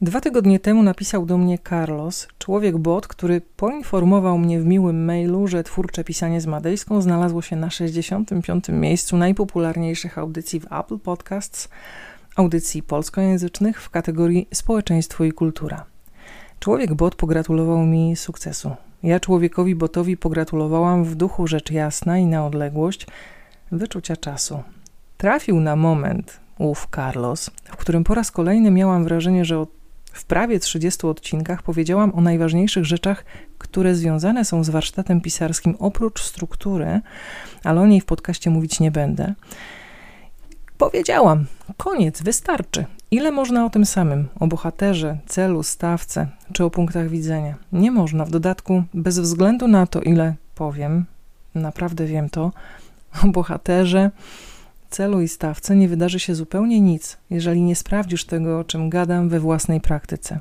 Dwa tygodnie temu napisał do mnie Carlos, człowiek bot, który poinformował mnie w miłym mailu, że twórcze pisanie z Madejską znalazło się na 65. miejscu najpopularniejszych audycji w Apple Podcasts, audycji polskojęzycznych w kategorii społeczeństwo i kultura. Człowiek bot pogratulował mi sukcesu. Ja człowiekowi botowi pogratulowałam w duchu rzecz jasna i na odległość wyczucia czasu. Trafił na moment, ów Carlos, w którym po raz kolejny miałam wrażenie, że od w prawie 30 odcinkach powiedziałam o najważniejszych rzeczach, które związane są z warsztatem pisarskim oprócz struktury, ale o niej w podcaście mówić nie będę. Powiedziałam, koniec, wystarczy. Ile można o tym samym, o bohaterze, celu, stawce czy o punktach widzenia? Nie można. W dodatku, bez względu na to, ile powiem, naprawdę wiem to, o bohaterze, celu i stawce nie wydarzy się zupełnie nic, jeżeli nie sprawdzisz tego, o czym gadam we własnej praktyce.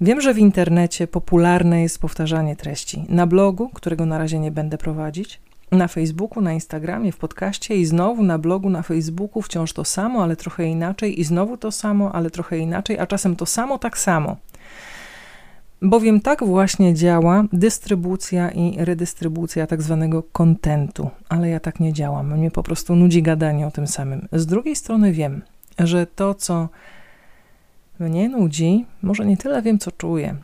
Wiem, że w internecie popularne jest powtarzanie treści. Na blogu, którego na razie nie będę prowadzić, na Facebooku, na Instagramie, w podcaście i znowu na blogu, na Facebooku wciąż to samo, ale trochę inaczej i znowu to samo, ale trochę inaczej, a czasem to samo, tak samo. Bowiem tak właśnie działa dystrybucja i redystrybucja tak zwanego kontentu, ale ja tak nie działam. Mnie po prostu nudzi gadanie o tym samym. Z drugiej strony wiem, że to, co mnie nudzi, może nie tyle wiem, co czuję,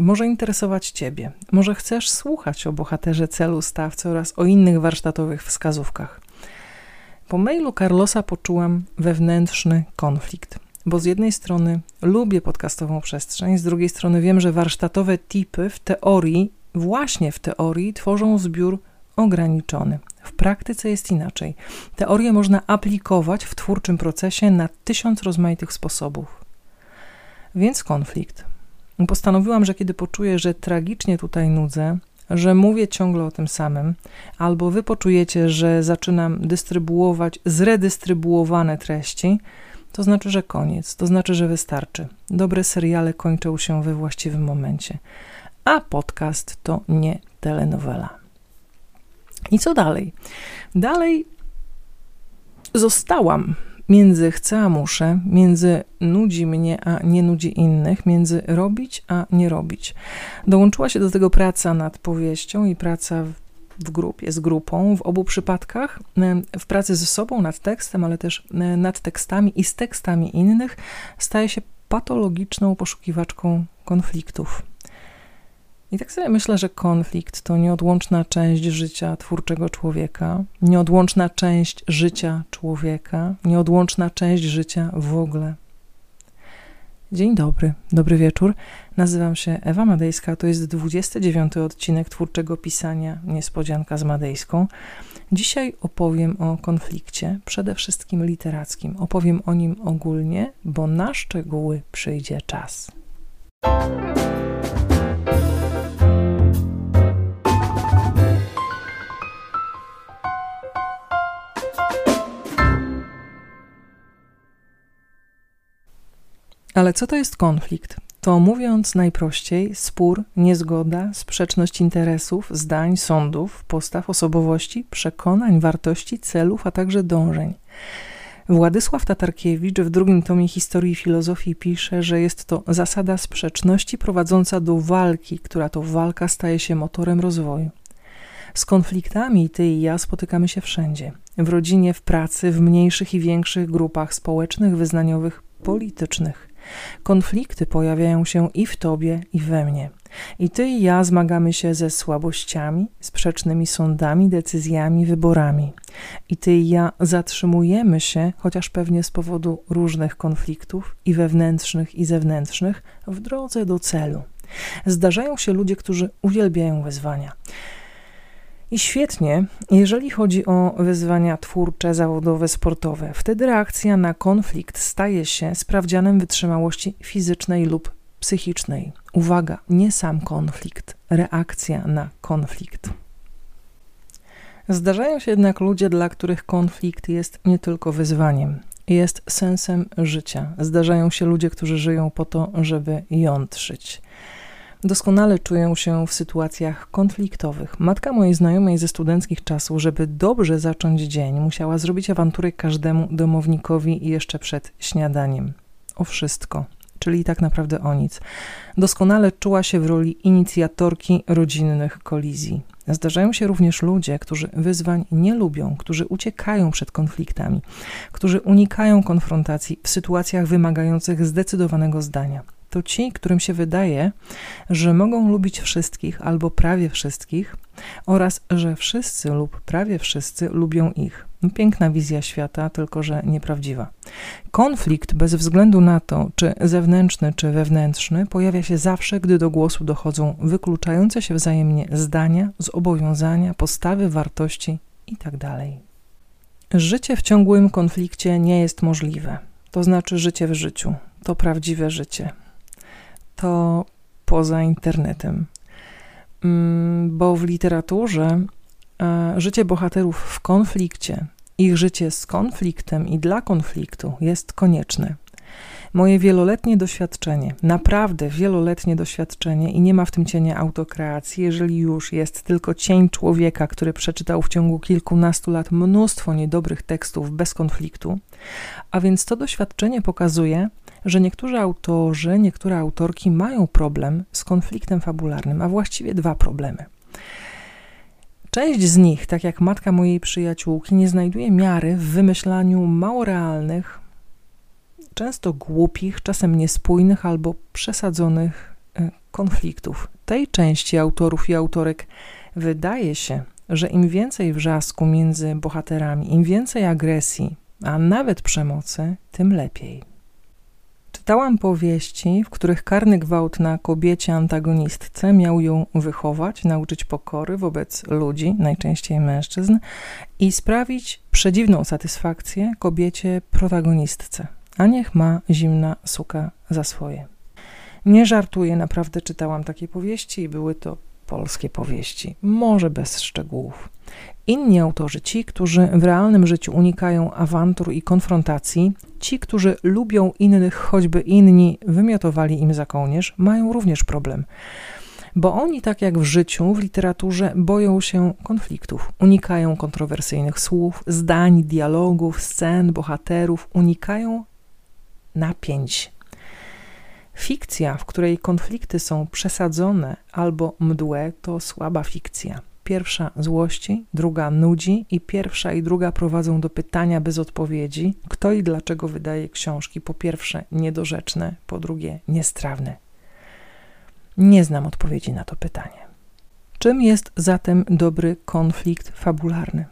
może interesować Ciebie. Może chcesz słuchać o bohaterze celu stawcy oraz o innych warsztatowych wskazówkach. Po mailu Carlosa poczułam wewnętrzny konflikt bo z jednej strony lubię podcastową przestrzeń, z drugiej strony wiem, że warsztatowe tipy w teorii, właśnie w teorii, tworzą zbiór ograniczony. W praktyce jest inaczej. Teorię można aplikować w twórczym procesie na tysiąc rozmaitych sposobów. Więc konflikt. Postanowiłam, że kiedy poczuję, że tragicznie tutaj nudzę, że mówię ciągle o tym samym, albo wy poczujecie, że zaczynam dystrybuować zredystrybuowane treści, to znaczy, że koniec, to znaczy, że wystarczy. Dobre seriale kończą się we właściwym momencie, a podcast to nie telenowela. I co dalej? Dalej zostałam między chcę a muszę, między nudzi mnie a nie nudzi innych, między robić a nie robić. Dołączyła się do tego praca nad powieścią i praca w grupie, z grupą, w obu przypadkach, e, w pracy ze sobą nad tekstem, ale też e, nad tekstami i z tekstami innych, staje się patologiczną poszukiwaczką konfliktów. I tak sobie myślę, że konflikt to nieodłączna część życia twórczego człowieka, nieodłączna część życia człowieka, nieodłączna część życia w ogóle. Dzień dobry, dobry wieczór. Nazywam się Ewa Madejska, to jest 29 odcinek twórczego pisania Niespodzianka z Madejską. Dzisiaj opowiem o konflikcie, przede wszystkim literackim. Opowiem o nim ogólnie, bo na szczegóły przyjdzie czas. Ale co to jest konflikt? To mówiąc najprościej, spór, niezgoda, sprzeczność interesów, zdań, sądów, postaw, osobowości, przekonań, wartości, celów, a także dążeń. Władysław Tatarkiewicz w drugim tomie historii filozofii pisze, że jest to zasada sprzeczności prowadząca do walki, która to walka staje się motorem rozwoju. Z konfliktami ty i ja spotykamy się wszędzie w rodzinie, w pracy, w mniejszych i większych grupach społecznych, wyznaniowych, politycznych. Konflikty pojawiają się i w tobie, i we mnie. I ty i ja zmagamy się ze słabościami, sprzecznymi sądami, decyzjami, wyborami. I ty i ja zatrzymujemy się, chociaż pewnie z powodu różnych konfliktów, i wewnętrznych, i zewnętrznych, w drodze do celu. Zdarzają się ludzie, którzy uwielbiają wyzwania. I świetnie, jeżeli chodzi o wyzwania twórcze, zawodowe, sportowe. Wtedy reakcja na konflikt staje się sprawdzianem wytrzymałości fizycznej lub psychicznej. Uwaga, nie sam konflikt, reakcja na konflikt. Zdarzają się jednak ludzie, dla których konflikt jest nie tylko wyzwaniem, jest sensem życia. Zdarzają się ludzie, którzy żyją po to, żeby jątrzyć. Doskonale czuję się w sytuacjach konfliktowych. Matka mojej znajomej ze studenckich czasów, żeby dobrze zacząć dzień, musiała zrobić awanturę każdemu domownikowi jeszcze przed śniadaniem. O wszystko. czyli tak naprawdę o nic. Doskonale czuła się w roli inicjatorki rodzinnych kolizji. Zdarzają się również ludzie, którzy wyzwań nie lubią, którzy uciekają przed konfliktami, którzy unikają konfrontacji w sytuacjach wymagających zdecydowanego zdania. To ci, którym się wydaje, że mogą lubić wszystkich albo prawie wszystkich, oraz że wszyscy lub prawie wszyscy lubią ich. Piękna wizja świata, tylko że nieprawdziwa. Konflikt, bez względu na to, czy zewnętrzny, czy wewnętrzny, pojawia się zawsze, gdy do głosu dochodzą wykluczające się wzajemnie zdania, zobowiązania, postawy, wartości itd. Tak życie w ciągłym konflikcie nie jest możliwe. To znaczy życie w życiu. To prawdziwe życie. To poza internetem. Mm, bo w literaturze e, życie bohaterów w konflikcie, ich życie z konfliktem i dla konfliktu jest konieczne. Moje wieloletnie doświadczenie, naprawdę wieloletnie doświadczenie, i nie ma w tym cienia autokreacji, jeżeli już jest tylko cień człowieka, który przeczytał w ciągu kilkunastu lat mnóstwo niedobrych tekstów bez konfliktu, a więc to doświadczenie pokazuje, że niektórzy autorzy, niektóre autorki mają problem z konfliktem fabularnym, a właściwie dwa problemy. Część z nich, tak jak matka mojej przyjaciółki, nie znajduje miary w wymyślaniu mało realnych, często głupich, czasem niespójnych albo przesadzonych e, konfliktów. Tej części autorów i autorek wydaje się, że im więcej wrzasku między bohaterami, im więcej agresji, a nawet przemocy, tym lepiej. Czytałam powieści, w których karny gwałt na kobiecie antagonistce miał ją wychować, nauczyć pokory wobec ludzi, najczęściej mężczyzn, i sprawić przedziwną satysfakcję kobiecie protagonistce. A niech ma zimna suka za swoje. Nie żartuję, naprawdę czytałam takie powieści i były to polskie powieści, może bez szczegółów. Inni autorzy, ci, którzy w realnym życiu unikają awantur i konfrontacji, ci, którzy lubią innych, choćby inni wymiotowali im za kołnierz, mają również problem. Bo oni, tak jak w życiu, w literaturze, boją się konfliktów, unikają kontrowersyjnych słów, zdań, dialogów, scen, bohaterów, unikają napięć. Fikcja, w której konflikty są przesadzone albo mdłe, to słaba fikcja. Pierwsza złości, druga nudzi i pierwsza i druga prowadzą do pytania bez odpowiedzi, kto i dlaczego wydaje książki, po pierwsze niedorzeczne, po drugie niestrawne. Nie znam odpowiedzi na to pytanie. Czym jest zatem dobry konflikt fabularny?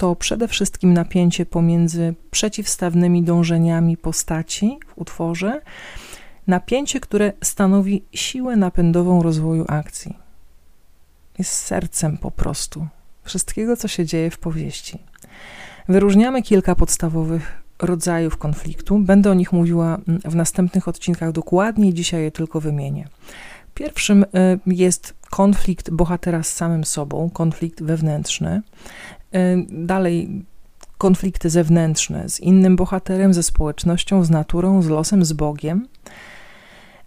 To przede wszystkim napięcie pomiędzy przeciwstawnymi dążeniami postaci w utworze, napięcie, które stanowi siłę napędową rozwoju akcji jest sercem po prostu wszystkiego, co się dzieje w powieści. Wyróżniamy kilka podstawowych rodzajów konfliktu. Będę o nich mówiła mm, w następnych odcinkach dokładniej, dzisiaj je tylko wymienię. Pierwszym y, jest konflikt bohatera z samym sobą, konflikt wewnętrzny. Y, dalej konflikty zewnętrzne z innym bohaterem, ze społecznością, z naturą, z losem, z Bogiem.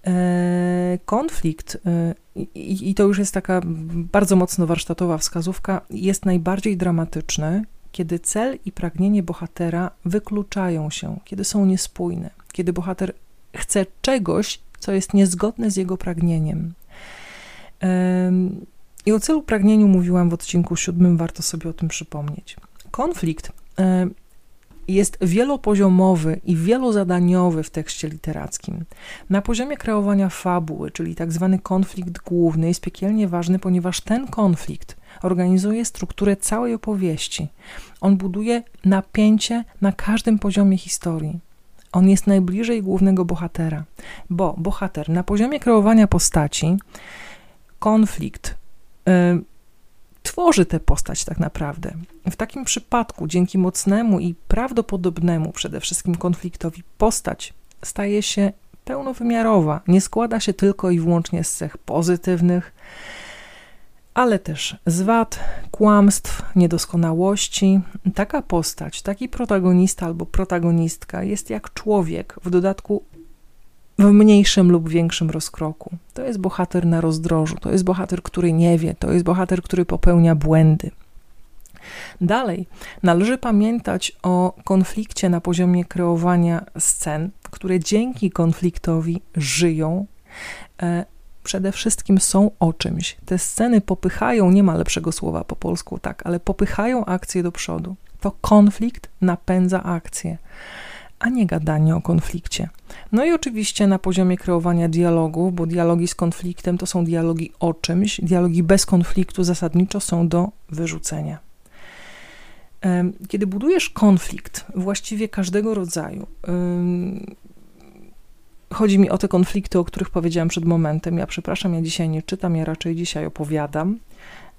E, konflikt, e, i to już jest taka bardzo mocno warsztatowa wskazówka, jest najbardziej dramatyczny, kiedy cel i pragnienie bohatera wykluczają się, kiedy są niespójne, kiedy bohater chce czegoś, co jest niezgodne z jego pragnieniem. I o celu pragnieniu mówiłam w odcinku siódmym, warto sobie o tym przypomnieć. Konflikt e, jest wielopoziomowy i wielozadaniowy w tekście literackim. Na poziomie kreowania fabuły, czyli tak zwany konflikt główny, jest piekielnie ważny, ponieważ ten konflikt organizuje strukturę całej opowieści. On buduje napięcie na każdym poziomie historii. On jest najbliżej głównego bohatera, bo bohater na poziomie kreowania postaci, konflikt, tworzy tę postać tak naprawdę. W takim przypadku, dzięki mocnemu i prawdopodobnemu przede wszystkim konfliktowi, postać staje się pełnowymiarowa, nie składa się tylko i wyłącznie z cech pozytywnych, ale też z wad, kłamstw, niedoskonałości. Taka postać, taki protagonista albo protagonistka jest jak człowiek, w dodatku w mniejszym lub większym rozkroku. To jest bohater na rozdrożu, to jest bohater, który nie wie, to jest bohater, który popełnia błędy. Dalej, należy pamiętać o konflikcie na poziomie kreowania scen, które dzięki konfliktowi żyją. E, przede wszystkim są o czymś. Te sceny popychają, nie ma lepszego słowa po polsku, tak, ale popychają akcję do przodu. To konflikt napędza akcję, a nie gadanie o konflikcie. No i oczywiście na poziomie kreowania dialogów, bo dialogi z konfliktem to są dialogi o czymś, dialogi bez konfliktu zasadniczo są do wyrzucenia. Kiedy budujesz konflikt właściwie każdego rodzaju, chodzi mi o te konflikty, o których powiedziałam przed momentem. Ja przepraszam, ja dzisiaj nie czytam, ja raczej dzisiaj opowiadam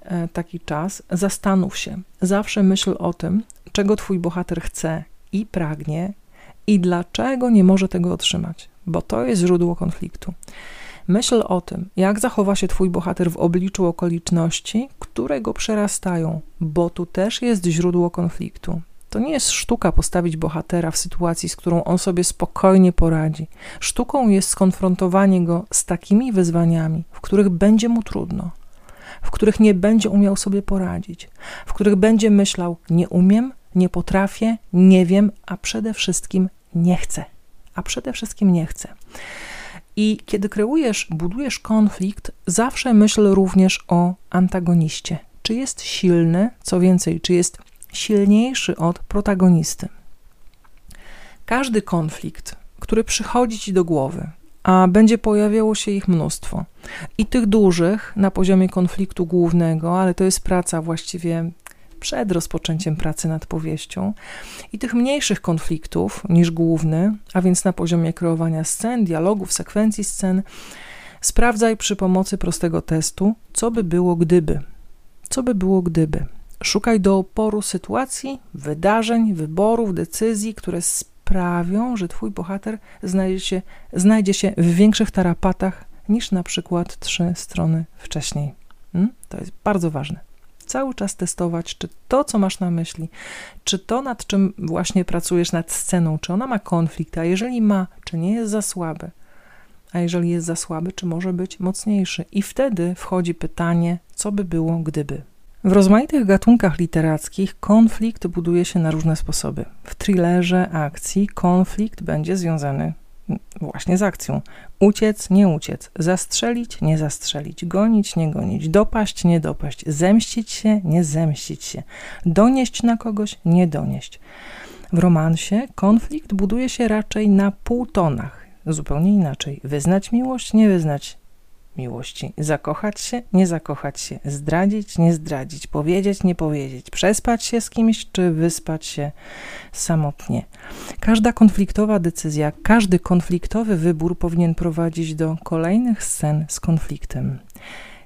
e, taki czas. Zastanów się, zawsze myśl o tym, czego twój bohater chce i pragnie, i dlaczego nie może tego otrzymać, bo to jest źródło konfliktu. Myśl o tym, jak zachowa się Twój bohater w obliczu okoliczności, które go przerastają, bo tu też jest źródło konfliktu. To nie jest sztuka postawić bohatera w sytuacji, z którą on sobie spokojnie poradzi. Sztuką jest skonfrontowanie go z takimi wyzwaniami, w których będzie mu trudno, w których nie będzie umiał sobie poradzić, w których będzie myślał: Nie umiem, nie potrafię, nie wiem, a przede wszystkim nie chcę. A przede wszystkim nie chcę. I kiedy kreujesz, budujesz konflikt, zawsze myśl również o antagoniście. Czy jest silny, co więcej, czy jest silniejszy od protagonisty. Każdy konflikt, który przychodzi ci do głowy, a będzie pojawiało się ich mnóstwo, i tych dużych na poziomie konfliktu głównego, ale to jest praca właściwie przed rozpoczęciem pracy nad powieścią, i tych mniejszych konfliktów niż główny, a więc na poziomie kreowania scen, dialogów, sekwencji scen, sprawdzaj przy pomocy prostego testu, co by było gdyby. Co by było gdyby? Szukaj do oporu sytuacji, wydarzeń, wyborów, decyzji, które sprawią, że twój bohater znajdzie się, znajdzie się w większych tarapatach niż na przykład trzy strony wcześniej. Hmm? To jest bardzo ważne. Cały czas testować, czy to, co masz na myśli, czy to, nad czym właśnie pracujesz nad sceną, czy ona ma konflikt, a jeżeli ma, czy nie jest za słabe, a jeżeli jest za słaby, czy może być mocniejszy. I wtedy wchodzi pytanie, co by było, gdyby. W rozmaitych gatunkach literackich konflikt buduje się na różne sposoby. W thrillerze akcji konflikt będzie związany właśnie z akcją. Uciec, nie uciec, zastrzelić, nie zastrzelić, gonić, nie gonić, dopaść, nie dopaść, zemścić się, nie zemścić się, donieść na kogoś, nie donieść. W romansie konflikt buduje się raczej na półtonach, zupełnie inaczej. Wyznać miłość, nie wyznać miłości. Zakochać się, nie zakochać się, zdradzić, nie zdradzić, powiedzieć, nie powiedzieć, przespać się z kimś, czy wyspać się samotnie. Każda konfliktowa decyzja, każdy konfliktowy wybór powinien prowadzić do kolejnych scen z konfliktem.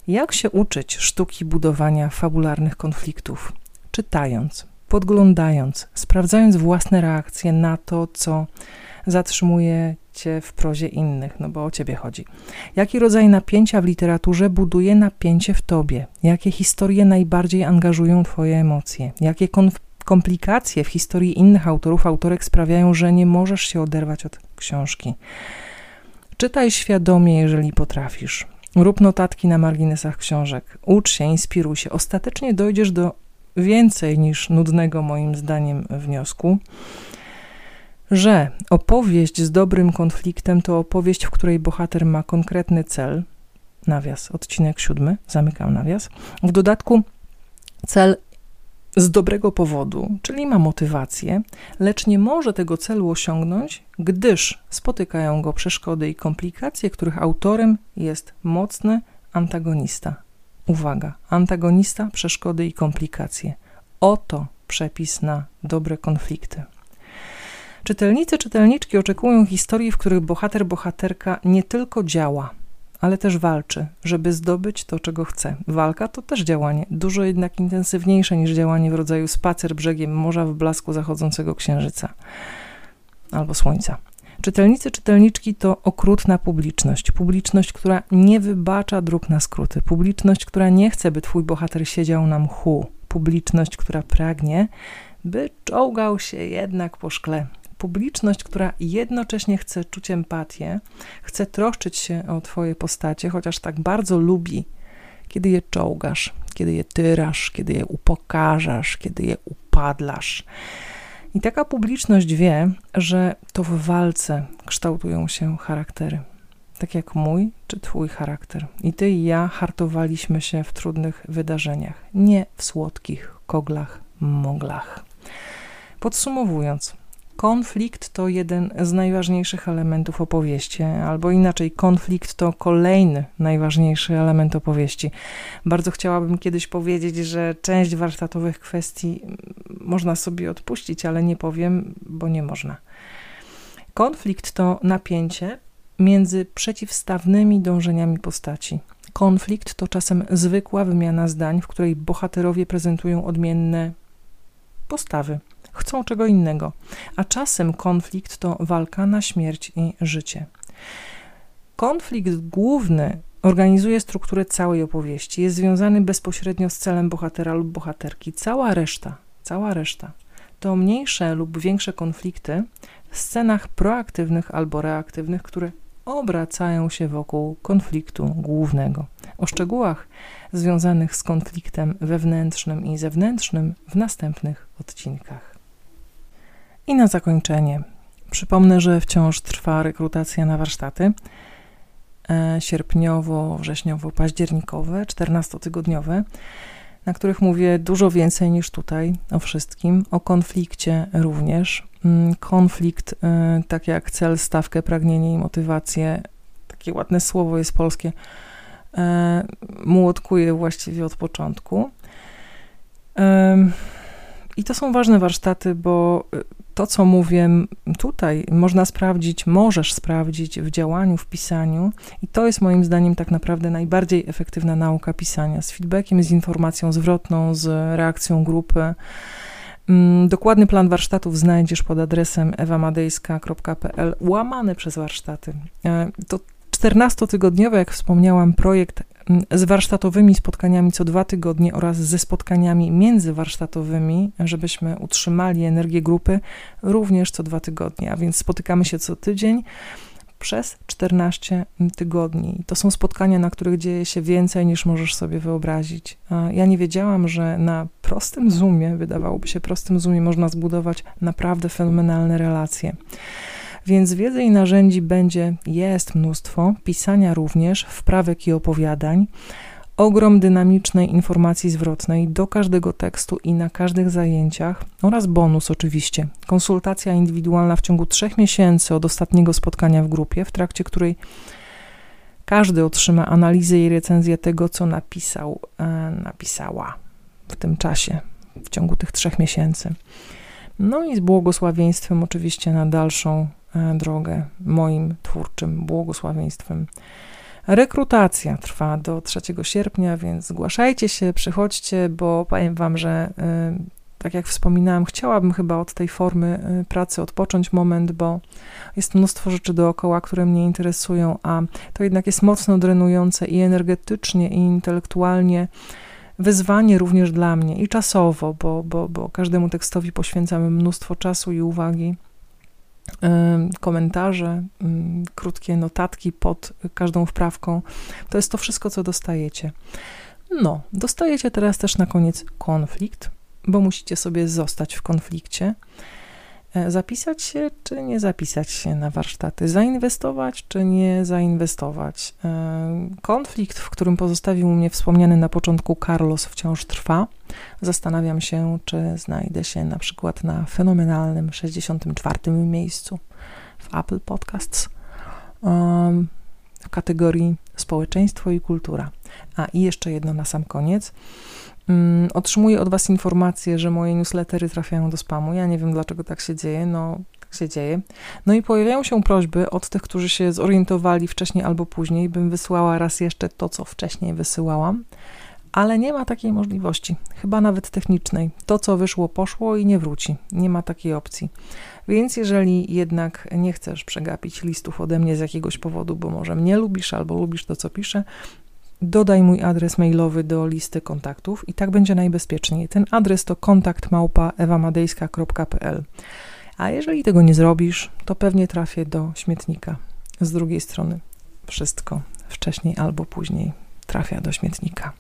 Jak się uczyć sztuki budowania fabularnych konfliktów? Czytając, podglądając, sprawdzając własne reakcje na to, co zatrzymuje cię w prozie innych, no bo o ciebie chodzi. Jaki rodzaj napięcia w literaturze buduje napięcie w tobie? Jakie historie najbardziej angażują twoje emocje? Jakie komplikacje w historii innych autorów, autorek sprawiają, że nie możesz się oderwać od książki? Czytaj świadomie, jeżeli potrafisz. Rób notatki na marginesach książek. Ucz się, inspiruj się. Ostatecznie dojdziesz do więcej niż nudnego, moim zdaniem, wniosku że opowieść z dobrym konfliktem to opowieść, w której bohater ma konkretny cel. Nawias, odcinek siódmy, zamykam nawias. W dodatku cel z dobrego powodu, czyli ma motywację, lecz nie może tego celu osiągnąć, gdyż spotykają go przeszkody i komplikacje, których autorem jest mocny antagonista. Uwaga, antagonista, przeszkody i komplikacje. Oto przepis na dobre konflikty. Czytelnicy, czytelniczki oczekują historii, w których bohater, bohaterka nie tylko działa, ale też walczy, żeby zdobyć to, czego chce. Walka to też działanie, dużo jednak intensywniejsze niż działanie w rodzaju spacer brzegiem morza w blasku zachodzącego księżyca albo słońca. Czytelnicy, czytelniczki to okrutna publiczność. Publiczność, która nie wybacza dróg na skróty. Publiczność, która nie chce, by twój bohater siedział na mchu. Publiczność, która pragnie, by czołgał się jednak po szkle publiczność, która jednocześnie chce czuć empatię, chce troszczyć się o Twoje postacie, chociaż tak bardzo lubi, kiedy je czołgasz, kiedy je tyrasz, kiedy je upokarzasz, kiedy je upadlasz. I taka publiczność wie, że to w walce kształtują się charaktery. Tak jak mój czy twój charakter. I ty i ja hartowaliśmy się w trudnych wydarzeniach, nie w słodkich koglach, moglach. Podsumowując, konflikt to jeden z najważniejszych elementów opowieści, albo inaczej, konflikt to kolejny najważniejszy element opowieści. Bardzo chciałabym kiedyś powiedzieć, że część warsztatowych kwestii można sobie odpuścić, ale nie powiem, bo nie można. Konflikt to napięcie między przeciwstawnymi dążeniami postaci. Konflikt to czasem zwykła wymiana zdań, w której bohaterowie prezentują odmienne postawy, chcą czego innego, a czasem konflikt to walka na śmierć i życie. Konflikt główny organizuje strukturę całej opowieści, jest związany bezpośrednio z celem bohatera lub bohaterki. Cała reszta, cała reszta to mniejsze lub większe konflikty w scenach proaktywnych albo reaktywnych, które obracają się wokół konfliktu głównego. O szczegółach związanych z konfliktem wewnętrznym i zewnętrznym w następnych odcinkach. I na zakończenie przypomnę, że wciąż trwa rekrutacja na warsztaty e, sierpniowo, wrześniowo, październikowe, 14-tygodniowe, na których mówię dużo więcej niż tutaj o wszystkim, o konflikcie również. Mm, konflikt, e, tak jak cel, stawkę, pragnienie i motywację, takie ładne słowo jest polskie, e, młotkuje właściwie od początku. I to są ważne warsztaty, bo to, co mówię tutaj, można sprawdzić, możesz sprawdzić w działaniu, w pisaniu, i to jest moim zdaniem tak naprawdę najbardziej efektywna nauka pisania z feedbackiem, z informacją zwrotną, z reakcją grupy. Mm, dokładny plan warsztatów znajdziesz pod adresem ewamadejska.pl łamane przez warsztaty. E, to 14-tygodniowy, jak wspomniałam, projekt z warsztatowymi spotkaniami co dwa tygodnie oraz ze spotkaniami międzywarsztatowymi, żebyśmy utrzymali energię grupy również co dwa tygodnie, a więc spotykamy się co tydzień przez 14 tygodni. To są spotkania, na których dzieje się więcej niż możesz sobie wyobrazić. Ja nie wiedziałam, że na prostym Zoomie, wydawałoby się prostym Zoomie, można zbudować naprawdę fenomenalne relacje. Więc wiedzy i narzędzi będzie, jest mnóstwo, pisania również, wprawek i opowiadań, ogrom dynamicznej informacji zwrotnej do każdego tekstu i na każdych zajęciach oraz bonus oczywiście. Konsultacja indywidualna w ciągu trzech miesięcy od ostatniego spotkania w grupie, w trakcie której każdy otrzyma analizę i recenzję tego, co napisał, e, napisała w tym czasie, w ciągu tych trzech miesięcy. No i z błogosławieństwem oczywiście na dalszą drogę, moim twórczym błogosławieństwem. Rekrutacja trwa do 3 sierpnia, więc zgłaszajcie się, przychodźcie, bo powiem Wam, że y, tak jak wspominałam, chciałabym chyba od tej formy y, pracy odpocząć moment, bo jest mnóstwo rzeczy dookoła, które mnie interesują, a to jednak jest mocno drenujące i energetycznie, i intelektualnie wyzwanie również dla mnie i czasowo, bo, bo, bo każdemu tekstowi poświęcamy mnóstwo czasu i uwagi komentarze, krótkie notatki pod każdą wprawką. To jest to wszystko, co dostajecie. No, dostajecie teraz też na koniec konflikt, bo musicie sobie zostać w konflikcie. E, zapisać się, czy nie zapisać się na warsztaty? Zainwestować, czy nie zainwestować? E, konflikt, w którym pozostawił mnie wspomniany na początku Carlos, wciąż trwa. Zastanawiam się, czy znajdę się na przykład na fenomenalnym 64. miejscu w Apple Podcasts w kategorii społeczeństwo i kultura. A i jeszcze jedno na sam koniec. Mm, otrzymuję od Was informacje, że moje newslettery trafiają do spamu. Ja nie wiem, dlaczego tak się dzieje, no tak się dzieje. No i pojawiają się prośby od tych, którzy się zorientowali wcześniej albo później, bym wysłała raz jeszcze to, co wcześniej wysyłałam, ale nie ma takiej możliwości, chyba nawet technicznej. To, co wyszło, poszło i nie wróci. Nie ma takiej opcji. Więc jeżeli jednak nie chcesz przegapić listów ode mnie z jakiegoś powodu, bo może mnie lubisz albo lubisz to, co piszę, dodaj mój adres mailowy do listy kontaktów i tak będzie najbezpieczniej. Ten adres to kontakt małpa ewamadejska.pl. A jeżeli tego nie zrobisz, to pewnie trafię do śmietnika. Z drugiej strony, wszystko wcześniej albo później trafia do śmietnika.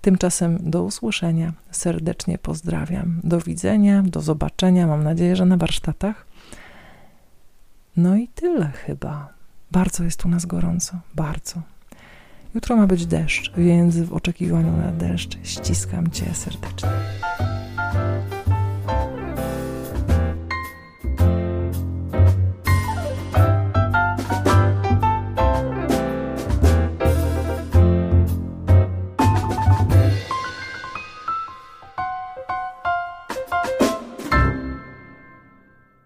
Tymczasem do usłyszenia. Serdecznie pozdrawiam. Do widzenia, do zobaczenia. Mam nadzieję, że na warsztatach. No i tyle chyba. Bardzo jest u nas gorąco. Bardzo. Jutro ma być deszcz, więc w oczekiwaniu na deszcz ściskam Cię serdecznie.